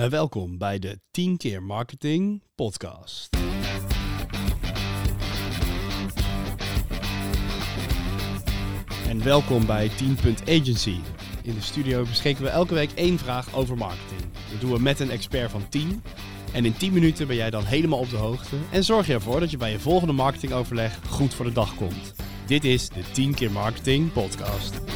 Uh, welkom bij de 10 keer marketing podcast. En welkom bij 10.agency. In de studio beschikken we elke week één vraag over marketing. Dat doen we met een expert van 10. En in 10 minuten ben jij dan helemaal op de hoogte en zorg je ervoor dat je bij je volgende marketingoverleg goed voor de dag komt. Dit is de 10 keer marketing podcast.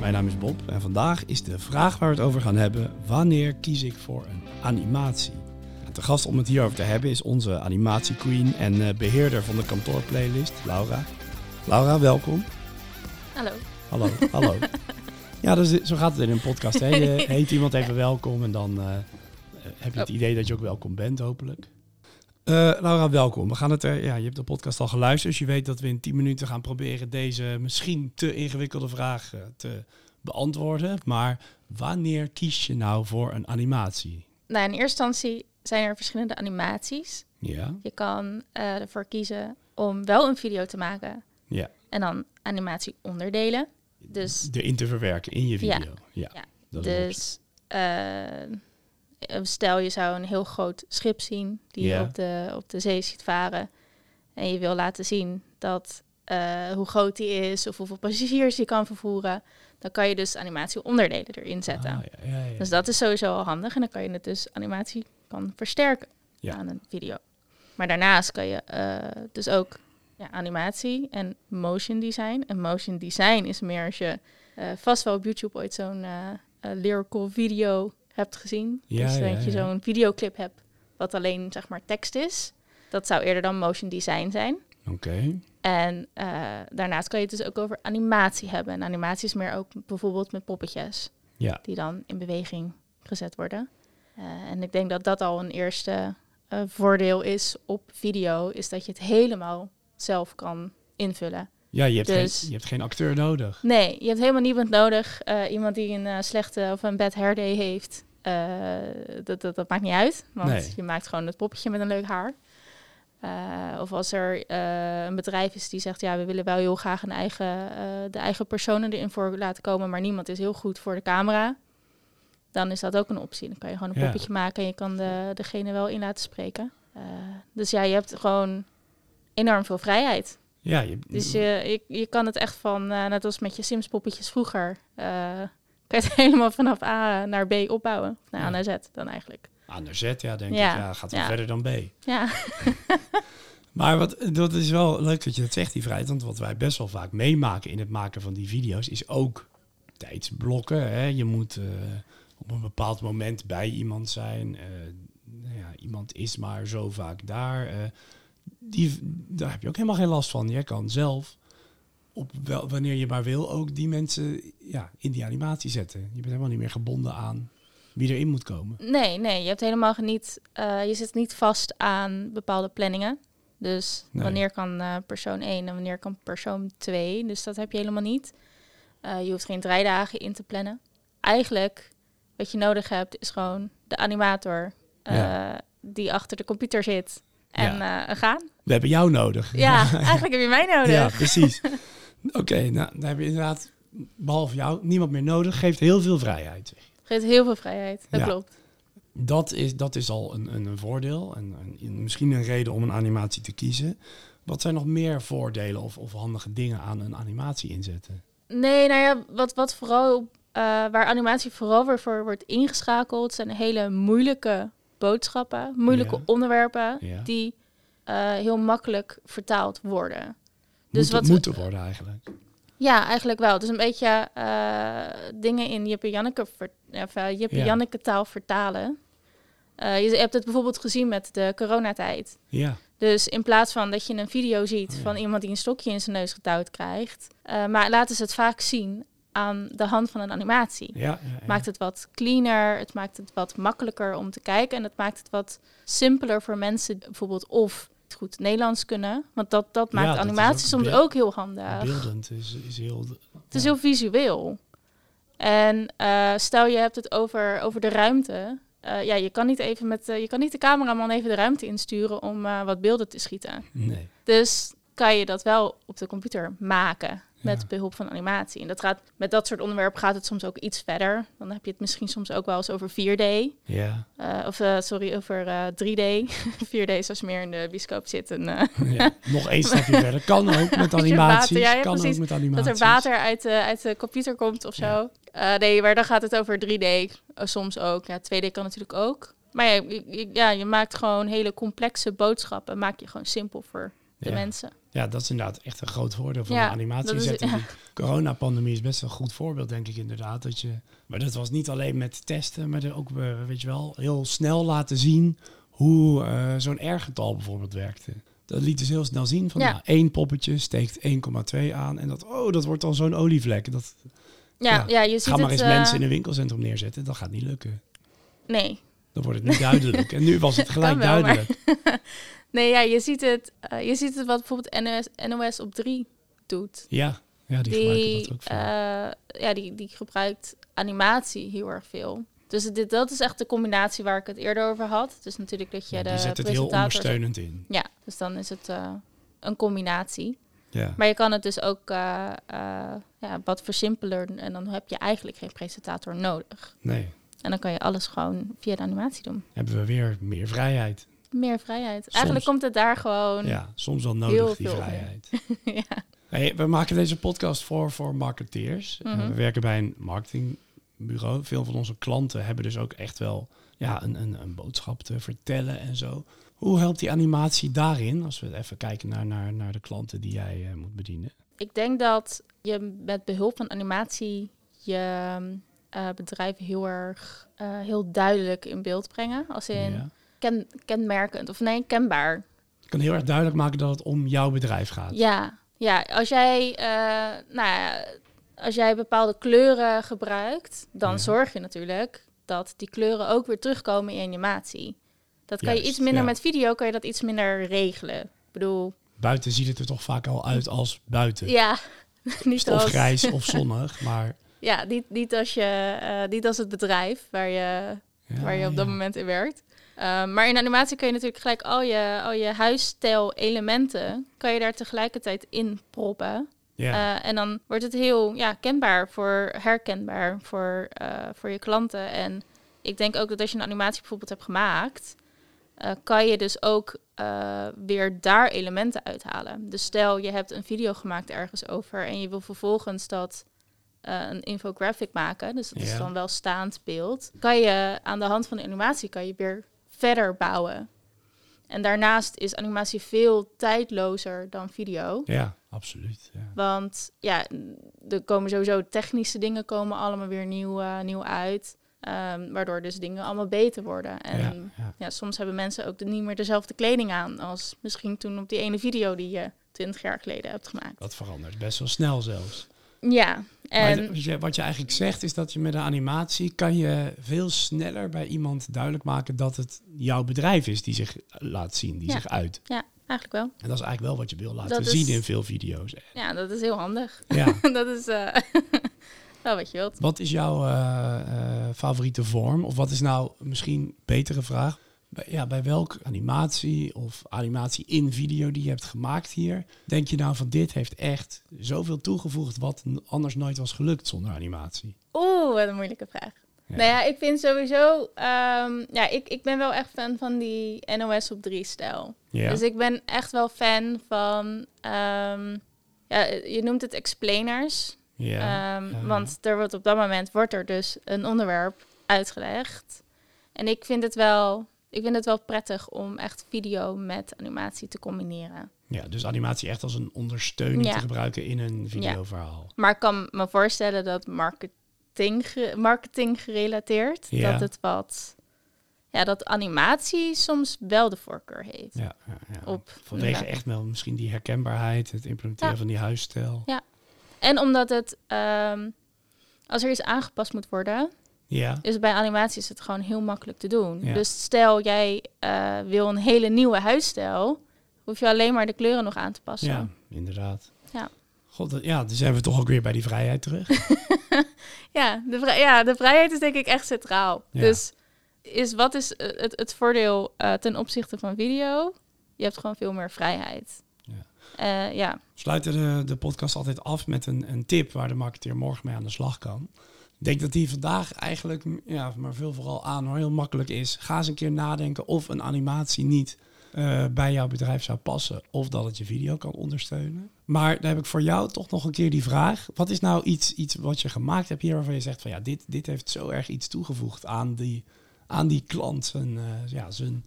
Mijn naam is Bob en vandaag is de vraag waar we het over gaan hebben: wanneer kies ik voor een animatie? De gast om het hierover te hebben is onze animatiequeen en eh, beheerder van de kantoorplaylist, Laura. Laura, welkom. Hallo. Hallo, hallo. ja, dus, zo gaat het in een podcast. Hè? Je heet iemand even welkom en dan uh, heb je het idee dat je ook welkom bent, hopelijk. Uh, Laura, welkom. We gaan het er, ja, je hebt de podcast al geluisterd, dus je weet dat we in 10 minuten gaan proberen deze misschien te ingewikkelde vraag te beantwoorden. Maar wanneer kies je nou voor een animatie? Nou, in eerste instantie zijn er verschillende animaties. Ja. Je kan uh, ervoor kiezen om wel een video te maken. Ja. En dan animatieonderdelen. Dus erin te verwerken in je video. Ja. ja. dus stel je zou een heel groot schip zien die je op de, op de zee ziet varen. En je wil laten zien dat uh, hoe groot die is of hoeveel passagiers die kan vervoeren. Dan kan je dus animatieonderdelen erin zetten. Ah, ja, ja, dus dat is sowieso al handig. En dan kan je het dus animatie kan versterken aan een video. Maar daarnaast kan je uh, dus ook ja, animatie en motion design. En motion design is meer als je uh, vast wel op YouTube ooit zo'n lyrical video hebt gezien. Ja, dus dat je zo'n videoclip hebt wat alleen zeg maar tekst is. Dat zou eerder dan motion design zijn. Oké. En daarnaast kan je het dus ook over animatie hebben. En animatie is meer ook bijvoorbeeld met poppetjes. Ja. Die dan in beweging gezet worden. Uh, en ik denk dat dat al een eerste uh, voordeel is op video, is dat je het helemaal zelf kan invullen. Ja, je hebt, dus, geen, je hebt geen acteur nodig. Nee, je hebt helemaal niemand nodig. Iemand die een slechte of een bad hair day heeft, dat, dat, dat, maakt niet uit. Want nee. je maakt gewoon het poppetje met een leuk haar. of als er een bedrijf is die zegt, ja, we willen wel heel graag een eigen, de eigen personen erin voor laten komen, maar niemand is heel goed voor de camera dan is dat ook een optie. Dan kan je gewoon een poppetje maken en je kan de, degene wel in laten spreken. Uh, dus ja, je hebt gewoon enorm veel vrijheid. Ja, je, dus je, je, je kan het echt van, uh, net als met je Sims poppetjes vroeger, uh, kan je het helemaal vanaf A naar B opbouwen. Naar A naar Z dan eigenlijk. A naar Z, ja, denk ik. Ja, gaat wel verder dan B. Ja. maar wat, dat is wel leuk dat je dat zegt, die vrijheid. Want wat wij best wel vaak meemaken in het maken van die video's, is ook tijdsblokken. Hè? Je moet op een bepaald moment bij iemand zijn. Uh, nou ja, iemand is maar zo vaak daar. Uh, die, daar heb je ook helemaal geen last van. Je kan zelf, op wel, wanneer je maar wil, ook die mensen ja, in die animatie zetten. Je bent helemaal niet meer gebonden aan wie erin moet komen. Nee, nee, je hebt helemaal niet. Uh, je zit niet vast aan bepaalde planningen. Dus nee. wanneer kan persoon 1 en wanneer kan persoon 2. Dus dat heb je helemaal niet. je hoeft geen draaidagen in te plannen. Eigenlijk wat je nodig hebt is gewoon de animator ja. die achter de computer zit en ja. gaan. We hebben jou nodig. Ja, eigenlijk heb je mij nodig. Ja, precies. Oké, okay, nou, dan heb je inderdaad, behalve jou, niemand meer nodig. Geeft heel veel vrijheid. Geeft heel veel vrijheid, dat ja. klopt. Dat is, dat is al een, een, een voordeel en een, misschien een reden om een animatie te kiezen. Wat zijn nog meer voordelen of, of handige dingen aan een animatie inzetten? Nee, nou ja, wat, wat vooral uh, waar animatie vooral weer voor wordt ingeschakeld, zijn hele moeilijke boodschappen, moeilijke Ja. onderwerpen, Ja. die uh, heel makkelijk vertaald worden. Dus Dus wat- moeten worden eigenlijk. Ja, eigenlijk wel. Dus een beetje eh, dingen in Jippe Janneke, ver, Jippe Ja. Janneke taal vertalen. Je hebt het bijvoorbeeld gezien met de coronatijd. Ja, Dus in plaats van dat je een video ziet Oh ja. van iemand die een stokje in zijn neus getouwd krijgt, maar laten ze het vaak zien aan de hand van een animatie. ja, ja, ja. Maakt het wat cleaner, het maakt het wat makkelijker om te kijken en het maakt het wat simpeler voor mensen bijvoorbeeld of goed Nederlands kunnen, want dat, dat maakt is animatie soms ook heel handig. Beeldend is, is heel... Het is heel visueel. En eh, stel je hebt het over, over de ruimte. Eh, ja, je kan niet even met eh, je kan niet de cameraman even de ruimte insturen om wat beelden te schieten. Nee. Dus kan je dat wel op de computer maken. Met behulp van animatie. En dat gaat, met dat soort onderwerpen gaat het soms ook iets verder. Dan heb je het misschien soms ook wel eens over 4D. Ja. Uh, of uh, sorry, over uh, 3D. 4D is als meer in de bioscoop zit. En, ja, nog één stapje verder. Kan ook met animatie. Ja, kan precies, ook met animatie. Dat er water uit, uit de computer komt of zo. nee, maar dan gaat het over 3D soms ook. Ja, 2D kan natuurlijk ook. Maar ja ja, je maakt gewoon hele complexe boodschappen. Maak je gewoon simpel voor de mensen. Ja, dat is inderdaad echt een groot voordeel van de animatie. Is, ja. De coronapandemie is best wel een goed voorbeeld, denk ik inderdaad. Dat je, maar dat was niet alleen met testen, maar ook, eh, weet je wel, heel snel laten zien hoe uh, zo'n R-getal bijvoorbeeld werkte. Dat liet dus heel snel zien van ja. nou, één poppetje steekt 1,2 aan en dat, oh, dat wordt dan zo'n olievlek. Dat, ja, ja, je ziet Ga maar eens uh, mensen in een winkelcentrum neerzetten, dat gaat niet lukken. Nee. Dan wordt het niet duidelijk. En nu was het gelijk duidelijk. Nee, ja, je ziet het, uh, je ziet het wat bijvoorbeeld NOS, NOS op 3 doet. Ja, ja die, die dat ook veel. Uh, ja, die, die gebruikt animatie heel erg veel. Dus dit, dat is echt de combinatie waar ik het eerder over had. Dus natuurlijk dat je ja, de zet het heel ondersteunend in. Ja, dus dan is het uh, een combinatie. Ja. Maar je kan het dus ook uh, ja, wat versimpelen en dan heb je eigenlijk geen presentator nodig. Nee. En dan kan je alles gewoon via de animatie doen. Hebben we weer meer vrijheid meer vrijheid. Eigenlijk komt het daar gewoon. Ja, soms wel nodig die vrijheid. ja. Hey, we maken deze podcast voor voor marketeers. Eh, mhm. we werken bij een marketingbureau. Veel van onze klanten hebben dus ook echt wel ja, een, een, een boodschap te vertellen en zo. Hoe helpt die animatie daarin? Als we even kijken naar, naar, naar de klanten die jij uh, moet bedienen. Ik denk dat je met behulp van animatie je uh, bedrijf heel erg heel duidelijk in beeld brengen. Als in ja ken, kenmerkend of nee, kenbaar. Je kan heel erg duidelijk maken dat het om jouw bedrijf gaat. Ja, ja als jij, uh, nou ja, als jij bepaalde kleuren gebruikt, dan zorg je natuurlijk dat die kleuren ook weer terugkomen in je animatie. Dat kan je iets minder met video, kan je dat iets minder regelen. Ik bedoel. Buiten ziet het er toch vaak al uit als buiten. Ja, niet of grijs of zonnig, maar. Ja, niet, niet, als je, uh, niet als het bedrijf waar je, waar je op dat moment in werkt. Ehm, maar in animatie kun je natuurlijk gelijk al je, al je huisstijl elementen, kan je daar tegelijkertijd in proppen. Uh, en dan wordt het heel ja, kenbaar, voor, herkenbaar voor, uh, voor je klanten. En ik denk ook dat als je een animatie bijvoorbeeld hebt gemaakt, uh, kan je dus ook weer daar elementen uithalen. Dus stel je hebt een video gemaakt ergens over en je wil vervolgens dat een infographic maken, dus dat is dan wel staand beeld, kan je aan de hand van de animatie kan je weer verder bouwen. En daarnaast is animatie veel tijdlozer dan video. Ja, absoluut. Ja. Want ja, er komen sowieso technische dingen komen allemaal weer nieuw, uh, nieuw uit. Um, waardoor dus dingen allemaal beter worden. En ja, ja. soms hebben mensen ook niet meer dezelfde kleding aan als misschien toen op die ene video die je 20 jaar geleden hebt gemaakt. Dat verandert best wel snel zelfs. Ja. En wat, je, wat je eigenlijk zegt is dat je met een animatie kan je veel sneller bij iemand duidelijk maken dat het jouw bedrijf is die zich laat zien, die zich uit. Ja, eigenlijk wel. En dat is eigenlijk wel wat je wil laten zien in veel video's. Ja, dat is heel handig. Ja. dat is uh, wel wat je wilt. Wat is jouw uh, uh, favoriete vorm? Of wat is nou misschien betere vraag? Bij, ja, bij welke animatie of animatie in video die je hebt gemaakt hier, denk je nou van dit heeft echt zoveel toegevoegd wat anders nooit was gelukt zonder animatie? Oeh, wat een moeilijke vraag. Nou ja, ik vind sowieso, um, ja, ik, ik ben wel echt fan van die NOS op 3 stijl. Ja. Dus ik ben echt wel fan van, um, ja, je noemt het explainers. Ja, um, Want er wordt op dat moment wordt er dus een onderwerp uitgelegd. En ik vind het wel ik vind het wel prettig om echt video met animatie te combineren. Ja, dus animatie echt als een ondersteuning te gebruiken in een videoverhaal. Ja. Maar ik kan me voorstellen dat marketing, marketing gerelateerd, ja. dat het wat ja, dat animatie soms wel de voorkeur heeft. Ja. Op, Vanwege echt wel misschien die herkenbaarheid, het implementeren van die huisstijl. Ja, en omdat het, um, als er iets aangepast moet worden, ja. Dus bij animatie is het gewoon heel makkelijk te doen. Dus stel jij uh, wil een hele nieuwe huisstijl, hoef je alleen maar de kleuren nog aan te passen. Ja, inderdaad. Ja. God, ja, dan zijn we toch ook weer bij die vrijheid terug. ja, de ja, de vrijheid is denk ik echt centraal. Ja. Dus is, wat is het, het voordeel uh, ten opzichte van video? Je hebt gewoon veel meer vrijheid. Ja. Uh, ja. Sluiten de, de podcast altijd af met een, een tip waar de marketeer morgen mee aan de slag kan. Ik denk dat die vandaag eigenlijk, ja, maar veel vooral aan hoor, heel makkelijk is. Ga eens een keer nadenken of een animatie niet uh, bij jouw bedrijf zou passen. Of dat het je video kan ondersteunen. Maar dan heb ik voor jou toch nog een keer die vraag. Wat is nou iets, iets wat je gemaakt hebt hier waarvan je zegt van ja, dit, dit heeft zo erg iets toegevoegd aan die, aan die klant. Zijn, uh, ja, zijn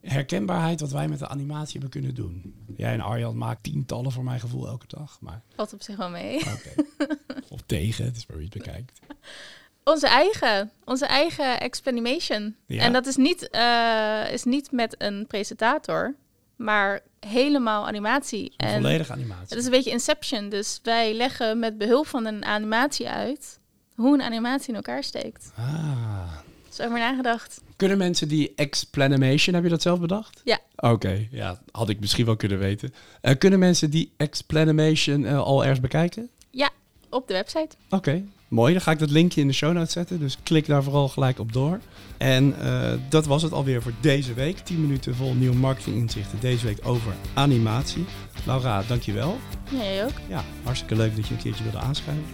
herkenbaarheid wat wij met de animatie hebben kunnen doen. Jij en Arjan maakt tientallen voor mijn gevoel elke dag. Maar... Valt op zich wel mee. Okay. of tegen, het is maar wie het bekijkt. Onze eigen, onze eigen explanation. Ja. En dat is niet, uh, is niet met een presentator, maar helemaal animatie. En volledige animatie. Het is een beetje Inception. Dus wij leggen met behulp van een animatie uit hoe een animatie in elkaar steekt. Ah. Zo over nagedacht. Kunnen mensen die explanation, heb je dat zelf bedacht? Ja. Oké, ja, had ik misschien wel kunnen weten. Uh, kunnen mensen die explanation uh, al ergens bekijken? Ja, op de website. Oké, mooi. Dan ga ik dat linkje in de show notes zetten. Dus klik daar vooral gelijk op door. En uh, dat was het alweer voor deze week. 10 minuten vol nieuw marketinginzichten. Deze week over animatie. Laura, dankjewel. Ja, jij ook. Ja, hartstikke leuk dat je een keertje wilde aanschrijven.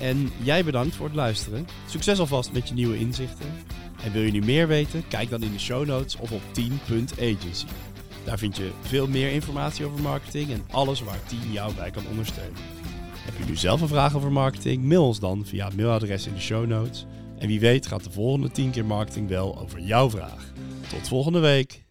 En jij bedankt voor het luisteren. Succes alvast met je nieuwe inzichten. En wil je nu meer weten? Kijk dan in de show notes of op team.agency. Daar vind je veel meer informatie over marketing en alles waar Team jou bij kan ondersteunen. Heb je nu zelf een vraag over marketing? Mail ons dan via het mailadres in de show notes. En wie weet gaat de volgende 10 keer marketing wel over jouw vraag. Tot volgende week.